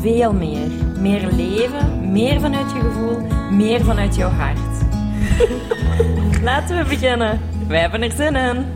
veel meer. Meer leven, meer vanuit je gevoel, meer vanuit jouw hart. Laten we beginnen. Wij hebben er zin in.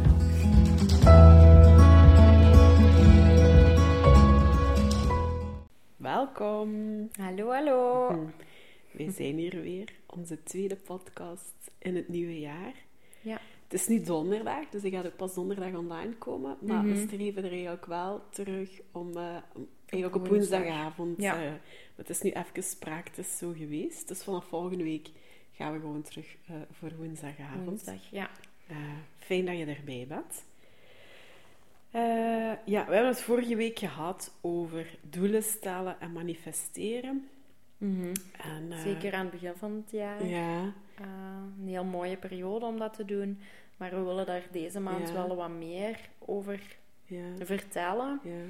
Welkom. Hallo, hallo. Wij zijn hier weer, onze tweede podcast in het nieuwe jaar. Ja. Het is nu donderdag, dus ik ga ook pas donderdag online komen. Maar we streven er eigenlijk wel terug om, eh, om eigenlijk op woensdag. woensdagavond. Ja. eh, het is nu even spraak, het is zo geweest. Dus vanaf volgende week gaan we gewoon terug eh, voor woensdagavond. Woensdag, ja. Eh, fijn dat je erbij bent. Ja, we hebben het vorige week gehad over doelen stellen en manifesteren. En, eh, Zeker aan het begin van het jaar. Ja, een heel mooie periode om dat te doen. Maar we willen daar deze maand Ja. wel wat meer over ja, vertellen. ja.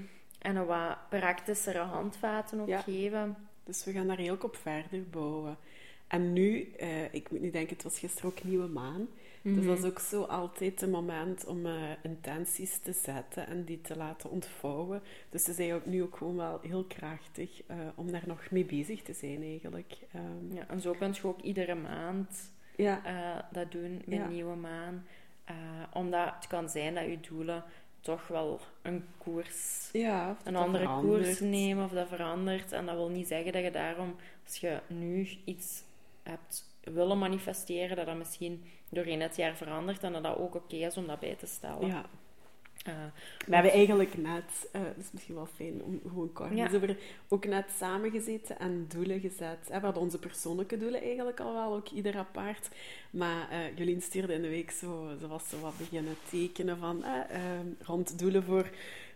En een wat praktischere handvaten ook Ja. geven. Dus we gaan daar heel op verder bouwen. En nu, eh, ik moet nu denken, het was gisteren ook nieuwe maan. Dus dat is ook zo altijd een moment om eh, intenties te zetten en die te laten ontvouwen. Dus het is eigenlijk nu ook gewoon wel heel krachtig eh, om daar nog mee bezig te zijn eigenlijk. Ehm, Ja, en zo kun je ook iedere maand ja, dat doen met Ja. nieuwe maan. Omdat het kan zijn dat je doelen toch wel een koers, ja een andere verandert. koers nemen of dat verandert. En dat wil niet zeggen dat je daarom, als je nu iets hebt willen manifesteren, dat dat misschien doorheen het jaar verandert en dat dat ook oké is om dat bij te stellen. Ja, Eh, we hebben eigenlijk net, eh dat is misschien wel fijn om gewoon kort Ja. over, ook net samengezeten en doelen gezet. hè. We hadden onze persoonlijke doelen eigenlijk al wel, ook ieder apart. Maar eh Jolien stuurde in de week zo, ze was zo wat beginnen tekenen van eh, ehm, rond doelen voor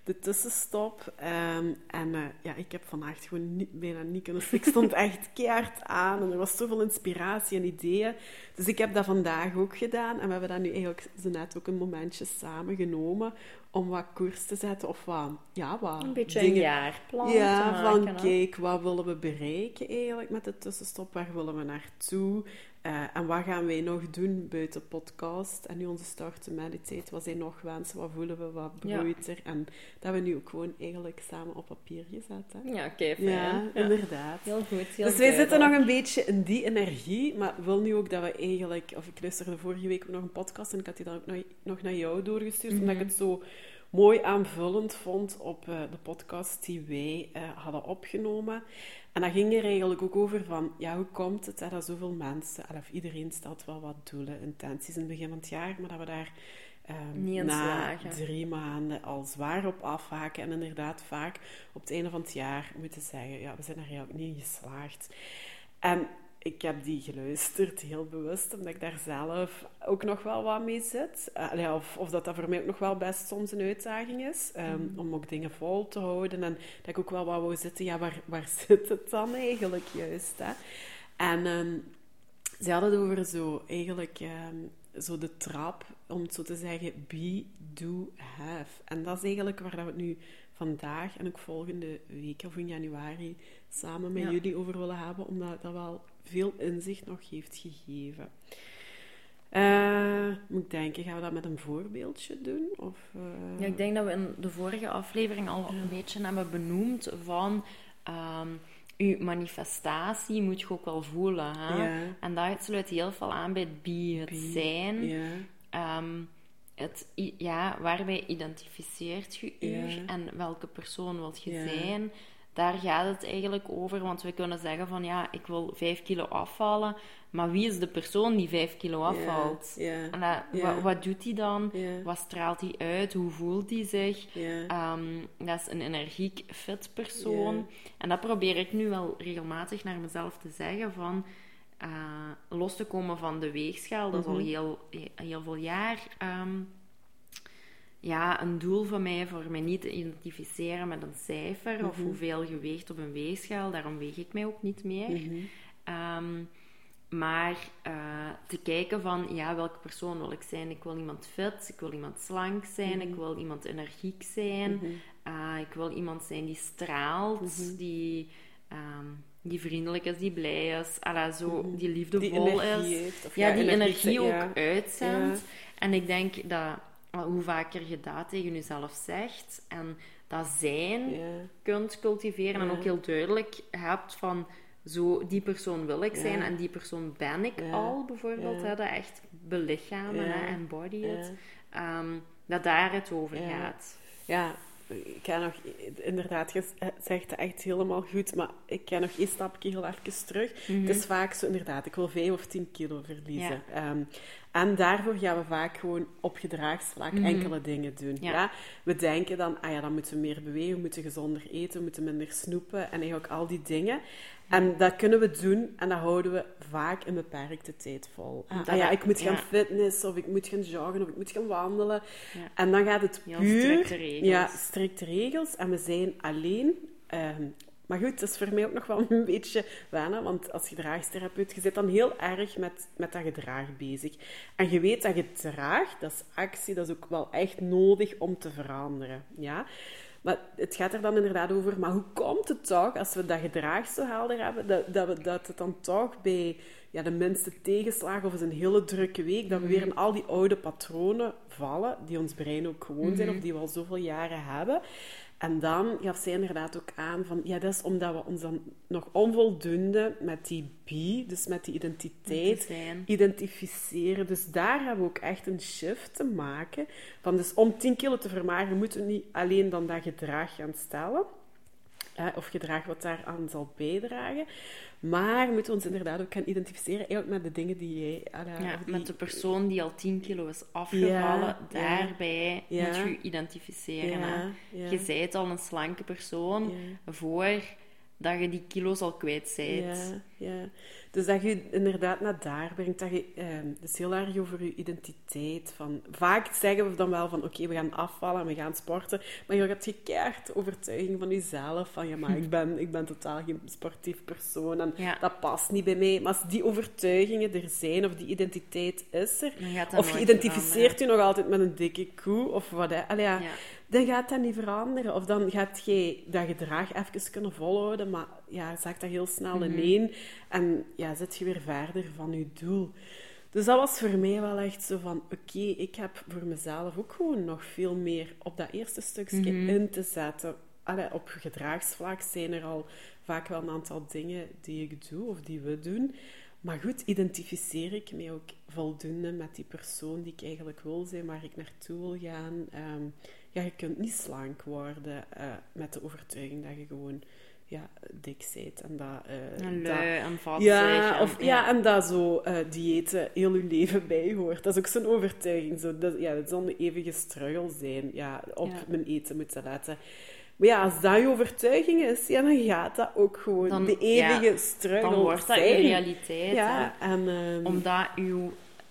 de tussenstop. Ehm, en eh, ja, ik heb vannacht gewoon niet, bijna niet kunnen. Ik stond echt keihard aan en er was zoveel inspiratie en ideeën. Dus ik heb dat vandaag ook gedaan. En we hebben dat nu eigenlijk zo net ook een momentje samen genomen om wat koers te zetten of wat, ja, wat een beetje dingen een jaarplan ja, van kijk, wat willen we bereiken eigenlijk met de tussenstop? Waar willen we naartoe? Eh, en wat gaan wij nog doen buiten podcast? En nu onze start to meditate, wat zijn nog wensen? Wat voelen we? Wat Ja. broeit er? En dat hebben we nu ook gewoon eigenlijk samen op papier gezet. Hè? Ja, oké, fijn. Ja, Ja. inderdaad. Heel goed, heel Dus wij zitten nog een beetje in die energie, maar wil nu ook dat we eigenlijk... Of ik luisterde vorige week nog een podcast en ik had die dan ook nog, nog naar jou doorgestuurd, omdat ik het zo mooi aanvullend vond op eh, de podcast die wij eh, hadden opgenomen. En dat ging er eigenlijk ook over van, ja, hoe komt het dat zoveel mensen, of iedereen stelt wel wat doelen, intenties in het begin van het jaar, maar dat we daar ehm, Niet na slagen. drie maanden al zwaar op afhaken en inderdaad vaak op het einde van het jaar moeten zeggen, ja, we zijn er eigenlijk niet in geslaagd. En ik heb die geluisterd, heel bewust, omdat ik daar zelf ook nog wel wat mee zit. Eh, of, of dat dat voor mij ook nog wel best soms een uitdaging is, ehm, om ook dingen vol te houden. En dat ik ook wel wat wou zitten, ja, waar, waar zit het dan eigenlijk juist? Hè? En ehm, ze hadden het over zo, eigenlijk, ehm, zo de trap, om het zo te zeggen, be, do, have. En dat is eigenlijk waar dat we het nu vandaag en ook volgende week of in januari samen met Ja. jullie over willen hebben, omdat dat wel veel inzicht nog heeft gegeven. Eh, moet ik denken, gaan we dat met een voorbeeldje doen? Of, eh, Ja, ik denk dat we in de vorige aflevering al een beetje hebben benoemd van... ehm uw manifestatie moet je ook wel voelen. Hè? Ja. En dat sluit heel veel aan bij het be, het Be, zijn. Ja, Ehm, het, ja, waarbij identificeert je u Ja. en welke persoon wilt je Ja. zijn? Daar gaat het eigenlijk over, want we kunnen zeggen van ja, ik wil 5 kilo afvallen, maar wie is de persoon die 5 kilo afvalt? ja, En dat- wat, wat doet hij dan? Wat straalt hij uit? Hoe voelt hij zich? Ehm, dat is een energiek, fit persoon. En dat probeer ik nu wel regelmatig naar mezelf te zeggen van... eh, los te komen van de weegschaal, dat is Mhm. al heel, heel veel jaar ehm, ja, een doel van mij voor mij niet te identificeren met een cijfer of Mhm. hoeveel gewicht op een weegschaal. Daarom weeg ik mij ook niet meer. Mhm. Ehm, maar eh, te kijken van, ja, welke persoon wil ik zijn? Ik wil iemand fit, ik wil iemand slank zijn, ik wil iemand energiek zijn. Uh, ik wil iemand zijn die straalt, die, ehm, die vriendelijk is, die blij is, alla, zo, die liefdevol is. Heeft, ja, die energie ook ja. uitzendt. En ik denk dat hoe vaker je dat tegen jezelf zegt en dat zijn kunt cultiveren en ook heel duidelijk hebt van zo, die persoon wil ik zijn en die persoon ben ik al, bijvoorbeeld. Hè, dat echt belichamen, embody Ja. it. Ehm, dat daar het over gaat. Ja, ik kan nog, inderdaad, je zegt het echt helemaal goed, maar ik kan nog één stapje heel even terug. Het is vaak zo, inderdaad, ik wil 5 of 10 kilo verliezen. Ehm, en daarvoor gaan we vaak gewoon op gedragsvlak enkele dingen doen. Ja. Ja. We denken dan, ah ja, dan moeten we meer bewegen, we moeten gezonder eten, we moeten minder snoepen en eigenlijk al die dingen. En dat kunnen we doen en dat houden we vaak een beperkte tijd vol. Ah, ah ja, ik moet gaan ja. fitness, of ik moet gaan joggen, of ik moet gaan wandelen. Ja. En dan gaat het Heel puur... strikte regels. Ja, strikte regels. En we zijn alleen. Ehm, maar goed, dat is voor mij ook nog wel een beetje wennen. Want als gedragstherapeut, je zit dan heel erg met, met dat gedrag bezig. En je weet dat gedrag, dat is actie, dat is ook wel echt nodig om te veranderen. Ja? Maar het gaat er dan inderdaad over, maar hoe komt het toch, als we dat gedrag zo helder hebben, dat, dat, we, dat het dan toch bij ja, de minste tegenslagen of eens een hele drukke week, dat we weer in al die oude patronen vallen, die ons brein ook gewoon zijn, of die we al zoveel jaren hebben. En dan gaf zij inderdaad ook aan van, ja, dat is omdat we ons dan nog onvoldoende met die bi, dus met die identiteit, identificeren. Dus daar hebben we ook echt een shift te maken. Van dus om 10 kilo te vermageren, moeten we niet alleen dan dat gedrag gaan stellen. Hè, of gedrag wat daaraan zal bijdragen. Maar moeten we ons inderdaad ook gaan identificeren eigenlijk met de dingen die jij... Ja, of die- met de persoon die al 10 kilo is afgevallen, Ja, daarbij moet je je identificeren. Je bent al een slanke persoon voor dat je die kilo's al kwijt bent. Ja, ja. Dus dat je inderdaad naar daar brengt. Dat je, het is heel erg over je identiteit. Van, vaak zeggen we dan wel van, oké, we gaan afvallen en we gaan sporten. Maar je hebt gekeerd overtuiging van jezelf. Van, ja, maar ik ben, ik ben totaal geen sportief persoon. En Ja. dat past niet bij mij. Maar als die overtuigingen er zijn, of die identiteit is er... Of je identificeert je nog altijd met een dikke koe, of wat. hè. Allee, ja, Ja. Dan gaat dat niet veranderen. Of dan gaat jij dat gedrag even kunnen volhouden, maar ja, zakt dat heel snel Mhm. ineen. En ja, zit je weer verder van je doel. Dus dat was voor mij wel echt zo van, oké, ik heb voor mezelf ook gewoon nog veel meer op dat eerste stukje Mhm. in te zetten. Allee, op gedragsvlak zijn er al vaak wel een aantal dingen die ik doe, of die we doen. Maar goed, identificeer ik mij ook voldoende met die persoon die ik eigenlijk wil zijn, waar ik naartoe wil gaan. Ehm, ja, je kunt niet slank worden eh, met de overtuiging dat je gewoon ja, dik bent. En dat, En dat- en ja, en- of, ja, en dat zo eh diëten heel je leven bijhoort. Dat is ook zo'n overtuiging. Zo, dat, ja, het zal een eeuwige struggle zijn. Ja, op Ja. mijn eten moeten letten. Maar ja, als dat je overtuiging is, ja, dan gaat dat ook gewoon Dan- de eeuwige ja, struggle Dan wordt dat je zijn. realiteit. Ja, en... ehm, Omdat u,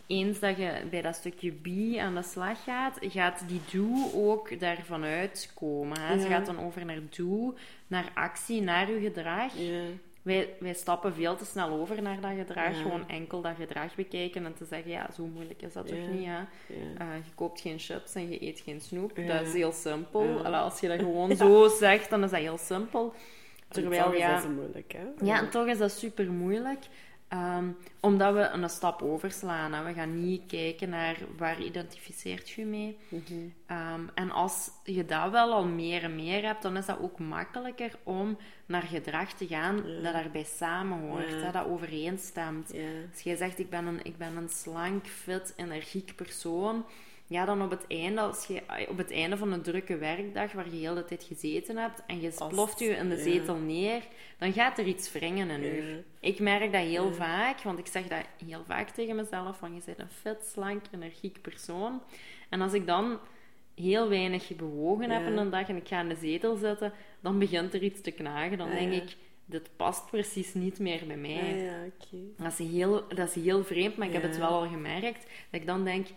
eens dat je bij dat stukje bi aan de slag gaat, gaat die doe ook daarvan uitkomen. Hè? Ze gaat dan over naar doe, naar actie, naar uw gedrag. ja, Wij, wij stappen veel te snel over naar dat gedrag. Ja. Gewoon enkel dat gedrag bekijken en te zeggen, ja, zo moeilijk is dat toch niet, hè? ja. Eh, je koopt geen chips en je eet geen snoep. Dat is heel simpel. Allee, als je dat gewoon zo zegt, dan is dat heel simpel. En Terwijl, toch is dat zo moeilijk, hè? Ja, en toch is dat super moeilijk. Ehm, omdat we een stap overslaan. Hè. We gaan niet kijken naar waar identificeert je mee. Mhm. Ehm, en als je dat wel al meer en meer hebt, dan is dat ook makkelijker om naar gedrag te gaan dat daarbij samenhoort. Ja. Hè, dat overeenstemt. Ja. Als jij zegt, ik ben, een, ik ben een slank, fit, energiek persoon... Ja, dan op het, einde, als je, op het einde van een drukke werkdag, waar je heel de tijd gezeten hebt, en je ploft je in de ja. zetel neer, dan gaat er iets wringen in u. Ja. Ik merk dat heel vaak, want ik zeg dat heel vaak tegen mezelf, van je bent een fit, slank, energiek persoon. En als ik dan heel weinig bewogen heb in een dag en ik ga in de zetel zitten, dan begint er iets te knagen. Dan Ah, denk ik, dit past precies niet meer bij mij. Ah. Dat is heel, dat is heel vreemd, maar ik heb het wel al gemerkt. Dat ik dan denk,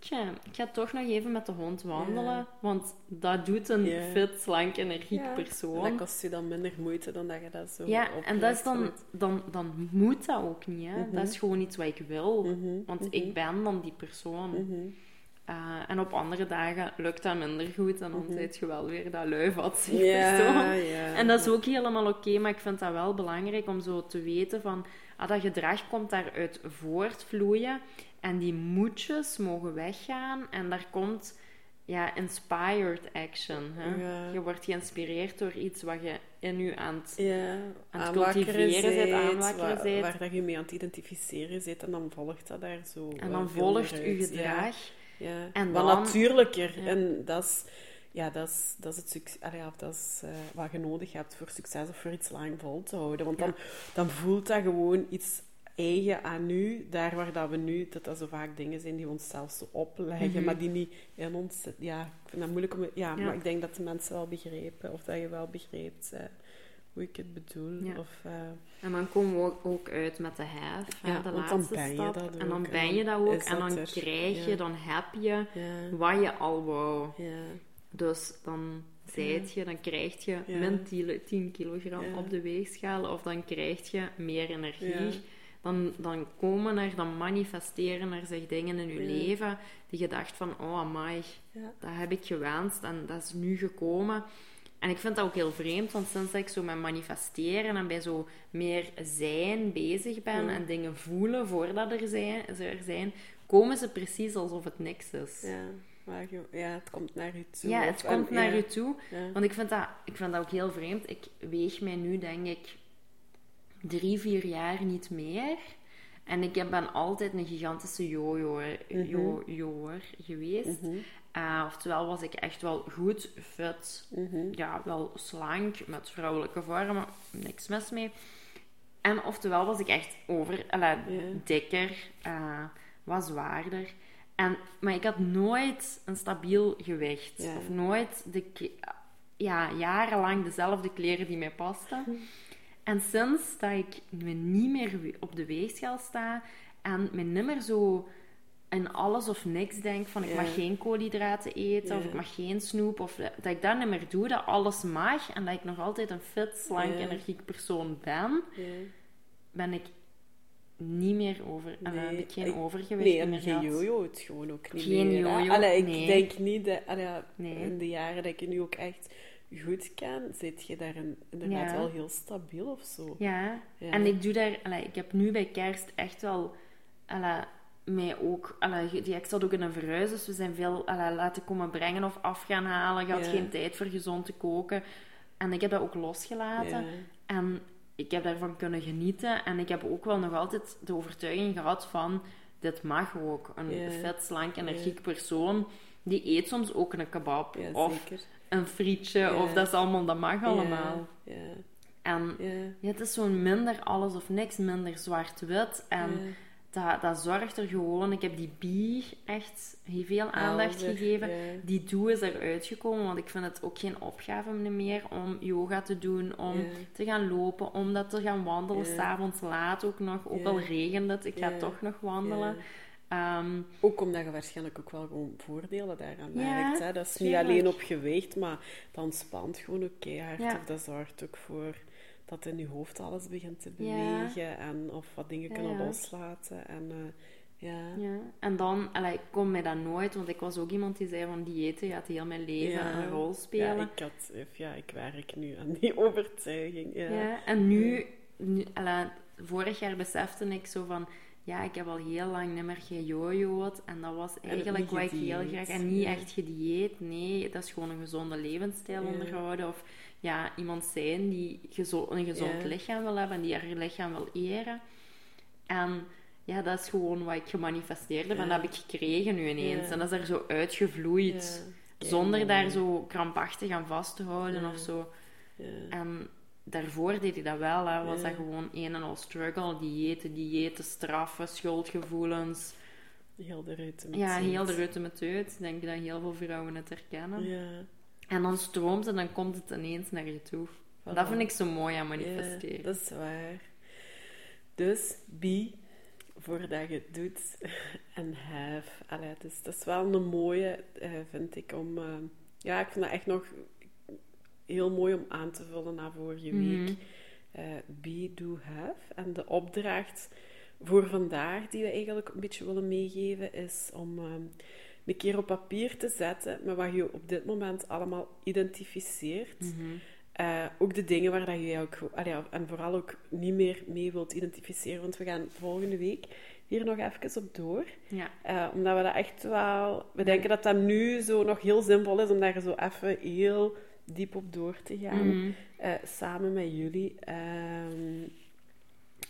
tja, ik ga toch nog even met de hond wandelen. Ja. Want dat doet een Ja. fit, slank, energiek Ja, persoon. Dat kost je dan minder moeite dan dat je dat zo Ja, en dat is dan, dan, dan moet dat ook niet. Hè? Mhm. Dat is gewoon iets wat ik wil. Mhm, Want mhm. ik ben dan die persoon. Mhm. Uh, en op andere dagen lukt dat minder goed. En dan Mhm. zit je wel weer dat persoon. ja. En dat is ook helemaal oké, maar ik vind dat wel belangrijk om zo te weten van... Ah, dat gedrag komt daaruit voortvloeien. En die moedjes mogen weggaan. En daar komt ja, inspired action. Hè? Je wordt geïnspireerd door iets wat je in je aan het... Aan het cultiveren zit, aanwakkeren waar, zijt. waar dat je mee aan het identificeren zit en dan volgt dat daar zo En dan volgt je gedrag. Ja, ja. En wat dan- natuurlijker. Ja. En dat is, ja, dat is, dat is het succes, allee, dat is eh, wat je nodig hebt voor succes of voor iets lang vol te houden. Want dan, dan voelt dat gewoon iets eigen aan nu, daar waar dat we nu, dat dat zo vaak dingen zijn die we onszelf zo opleggen, Mhm. maar die niet in ons zitten. Ja, ik vind dat moeilijk om... Ja, Ja. maar ik denk dat de mensen wel begrepen, of dat je wel begreept eh, hoe ik het bedoel. Ja. Of, eh, En dan komen we ook- uit met de hè, Ja, de laatste ben je stap. en dan ben je dat ook. En dan er, krijg je, ja. dan heb je wat je al wou. ja, Dus dan zijt je, dan krijg je min 10 10 kilogram op de weegschaal. Of dan krijg je meer energie. Dan, dan komen er, dan manifesteren er zich dingen in je leven die je dacht van, oh amai, dat heb ik gewenst en dat is nu gekomen. En ik vind dat ook heel vreemd, want sinds dat ik zo met manifesteren en bij zo meer zijn bezig ben en dingen voelen voordat er zijn, ze er zijn, komen ze precies alsof het niks is. Ja, maar ja, het komt naar je toe. Ja, het en- komt naar ja, je toe. Ja. Want ik vind, dat, ik vind dat ook heel vreemd. Ik weeg mij nu, denk ik, drie, vier jaar niet meer. En ik ben altijd een gigantische jojoer jo joer geweest. Mhm, Eh, oftewel was ik echt wel goed, fit, mhm. ja, wel slank, met vrouwelijke vormen, niks mis mee. En oftewel was ik echt over, alla, dikker, eh, wat zwaarder. En, maar ik had nooit een stabiel gewicht. Of nooit de, ja, jarenlang dezelfde kleren die mij pasten. Hm. En sinds dat ik me niet meer op de weegschaal sta en me niet meer zo in alles of niks denk van ik Ja. mag geen koolhydraten eten of ik mag geen snoep of dat ik dat niet meer doe, dat alles mag en dat ik nog altijd een fit, slank, Ja. energiek persoon ben, ben ik niet meer over en dan heb Nee, ik geen overgewicht Nee, meer en geen jojo het gewoon ook niet Geen meer. jojo, Allee, ik nee. denk niet dat... allee, Nee. In de jaren dat ik je nu ook echt goed ken, zit je daar inderdaad wel heel stabiel of zo. Ja. Ja. en ik doe daar, allee, ik heb nu bij kerst echt wel mij ook, allee, die, ik zat ook in een verhuis, dus we zijn veel allee, laten komen brengen of af gaan halen. Ik had geen tijd voor gezond te koken. En ik heb dat ook losgelaten. En ik heb daarvan kunnen genieten. En ik heb ook wel nog altijd de overtuiging gehad van... Dit mag ook. Een Ja. vet, slank, energiek persoon... Die eet soms ook een kebab. Ja, of zeker. een frietje. Of dat is allemaal... Dat mag allemaal. En ja. het is zo'n minder alles of niks. Minder zwart-wit. En. Dat, dat zorgt er gewoon... Ik heb die bie echt heel veel aandacht gegeven. ja. Die doe is eruit gekomen, want ik vind het ook geen opgave meer om yoga te doen, om Ja. te gaan lopen, om dat te gaan wandelen, Ja. s'avonds laat ook nog. Ook al regent het, ik ga toch nog wandelen. Ehm, Ook omdat je waarschijnlijk ook wel gewoon voordelen daaraan merkt. Hè? Dat is niet alleen op gewicht, maar dat ontspant gewoon ook keihard. Ja. Of dat zorgt ook voor dat in je hoofd alles begint te Ja. bewegen. En of wat dingen Ja, kunnen ja. loslaten. En eh, ja. ja. En dan, allee, ik kon mij dat nooit, want ik was ook iemand die zei van diëten gaat heel mijn leven een rol spelen. Ja, ik, had, ja, ik werk nu aan die overtuiging. Ja. En nu, nu allee, vorig jaar besefte ik zo van, ja, ik heb al heel lang niet meer gejojoed. En dat was eigenlijk wat ik heel graag... En niet echt gedieet, nee. Dat is gewoon een gezonde levensstijl onderhouden. Of ja, iemand zijn die gezo- een gezond Ja. lichaam wil hebben en die haar lichaam wil eren. En ja, dat is gewoon wat ik gemanifesteerd heb. En dat heb ik gekregen nu ineens. Ja. En dat is er zo uitgevloeid. Zonder daar zo krampachtig aan vast te houden of zo. En daarvoor deed ik dat wel, hè. was dat gewoon een en al struggle. Diëten, diëten, straffen, schuldgevoelens. Heel de met Ja, heel de rutte met uit. Ik denk dat heel veel vrouwen het herkennen. Ja. En dan stroomt het en dan komt het ineens naar je toe. Voilà. Dat vind ik zo mooi aan manifesteren. Ja, dat is waar. Dus, be voordat je het doet en have. Allee, dus dat is wel een mooie, uh, vind ik, om... Uh, ja, ik vind dat echt nog heel mooi om aan te vullen na vorige week. Mm. Uh, be, do, have. En de opdracht voor vandaag, die we eigenlijk een beetje willen meegeven, is om een keer op papier te zetten met wat je op dit moment allemaal identificeert. Mm uh, ook de dingen waar dat je ook, allee, en vooral ook niet meer mee wilt identificeren. Want we gaan volgende week hier nog even op door. Ja. Uh, omdat we dat echt wel... We denken dat dat nu zo nog heel simpel is om daar zo even heel diep op door te gaan. Mm uh, samen met jullie. Ehm,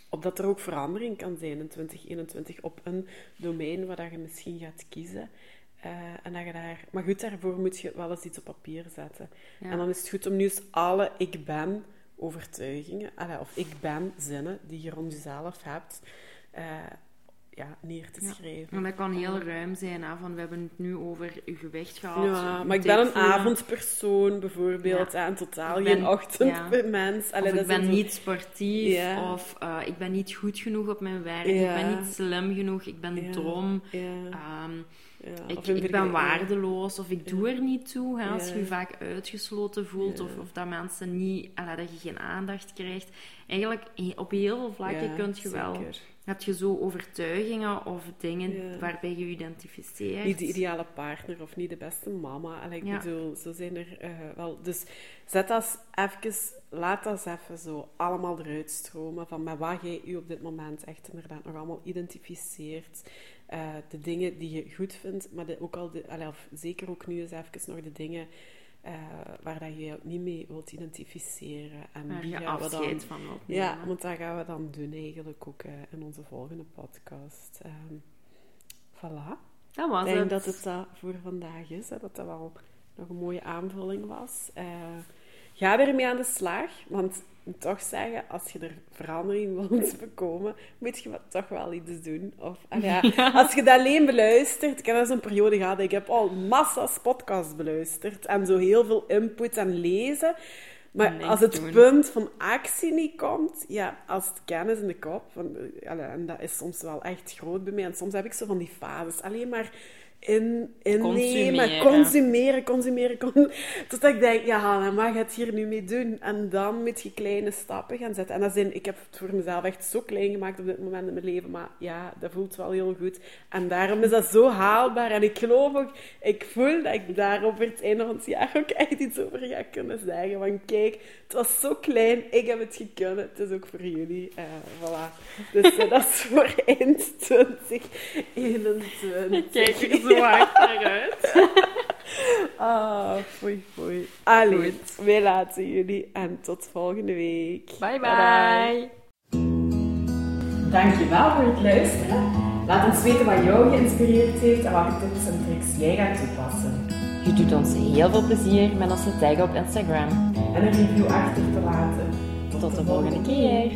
opdat er ook verandering kan zijn in 2021 op een domein waar dat je misschien gaat kiezen. Uh, en dat je daar... Maar goed, daarvoor moet je wel eens iets op papier zetten. En dan is het goed om nu eens alle ik ben overtuigingen, of ik ben zinnen die je rond jezelf hebt, uh, ja, neer te schrijven. En dat kan heel ruim zijn, hè, van we hebben het nu over je gewicht gehad. Ja, maar ik ben een avondpersoon bijvoorbeeld, ja. en totaal geen ochtendmens. Of ik ben niet sportief, of uh, ik ben niet goed genoeg op mijn werk, ik ben niet slim genoeg, ik ben dom. Um, ik, ik ben waardeloos of ik doe er niet toe. Hè, als je je vaak uitgesloten voelt of, of dat mensen niet, dat je geen aandacht krijgt. Eigenlijk op heel veel vlakken kun je wel. Heb je zo overtuigingen of dingen waarbij je je identificeert? Niet de ideale partner of niet de beste mama. En ik bedoel, zo zijn er uh, wel. Dus zet dat even, laat dat even zo allemaal eruit stromen van met wat jij je op dit moment echt inderdaad nog allemaal identificeert. Uh, de dingen die je goed vindt, maar de, ook al de, allee, of zeker ook nu eens even nog de dingen uh, waar dat je je ook niet mee wilt identificeren. En waar je gaan we dan, van Ja, want dat gaan we dan doen eigenlijk ook uh, in onze volgende podcast. Um, voilà. Dat was Ik denk het. dat het dat voor vandaag is. Hè, dat dat wel nog een mooie aanvulling was. Uh, ga ermee aan de slag, want toch zeggen, als je er verandering wilt bekomen, moet je toch wel iets doen. Of, ja, als je dat alleen beluistert, ik heb dat zo'n periode gehad, ik heb al massa's podcasts beluisterd en zo heel veel input en lezen. Maar als het punt van actie niet komt, ja, als het kennis in de kop, van, en dat is soms wel echt groot bij mij, en soms heb ik zo van die fases, alleen maar in, innemen, consumeren, consumeren, consumeren. Totdat ik denk, ja, je het hier nu mee doen. En dan moet je kleine stappen gaan zetten. En dat zijn, ik heb het voor mezelf echt zo klein gemaakt op dit moment in mijn leven. Maar ja, dat voelt wel heel goed. En daarom is dat zo haalbaar. En ik geloof ook, ik voel dat ik daar op het einde van het jaar ook echt iets over ga kunnen zeggen. Van kijk, het was zo klein, ik heb het gekund. Het is ook voor jullie. Uh, voilà. Dus uh, dat is voor eind 2021. Kijk, zo hard eruit. ah, foei, foei. Allee, wij laten jullie en tot volgende week. Bye, bye. Dankjewel voor het luisteren. Laat ons weten wat jou geïnspireerd heeft en welke tips en tricks jij gaat toepassen. Je doet ons heel veel plezier met ons te taggen op Instagram. En een review achter te laten. Tot, Tot de volgende keer.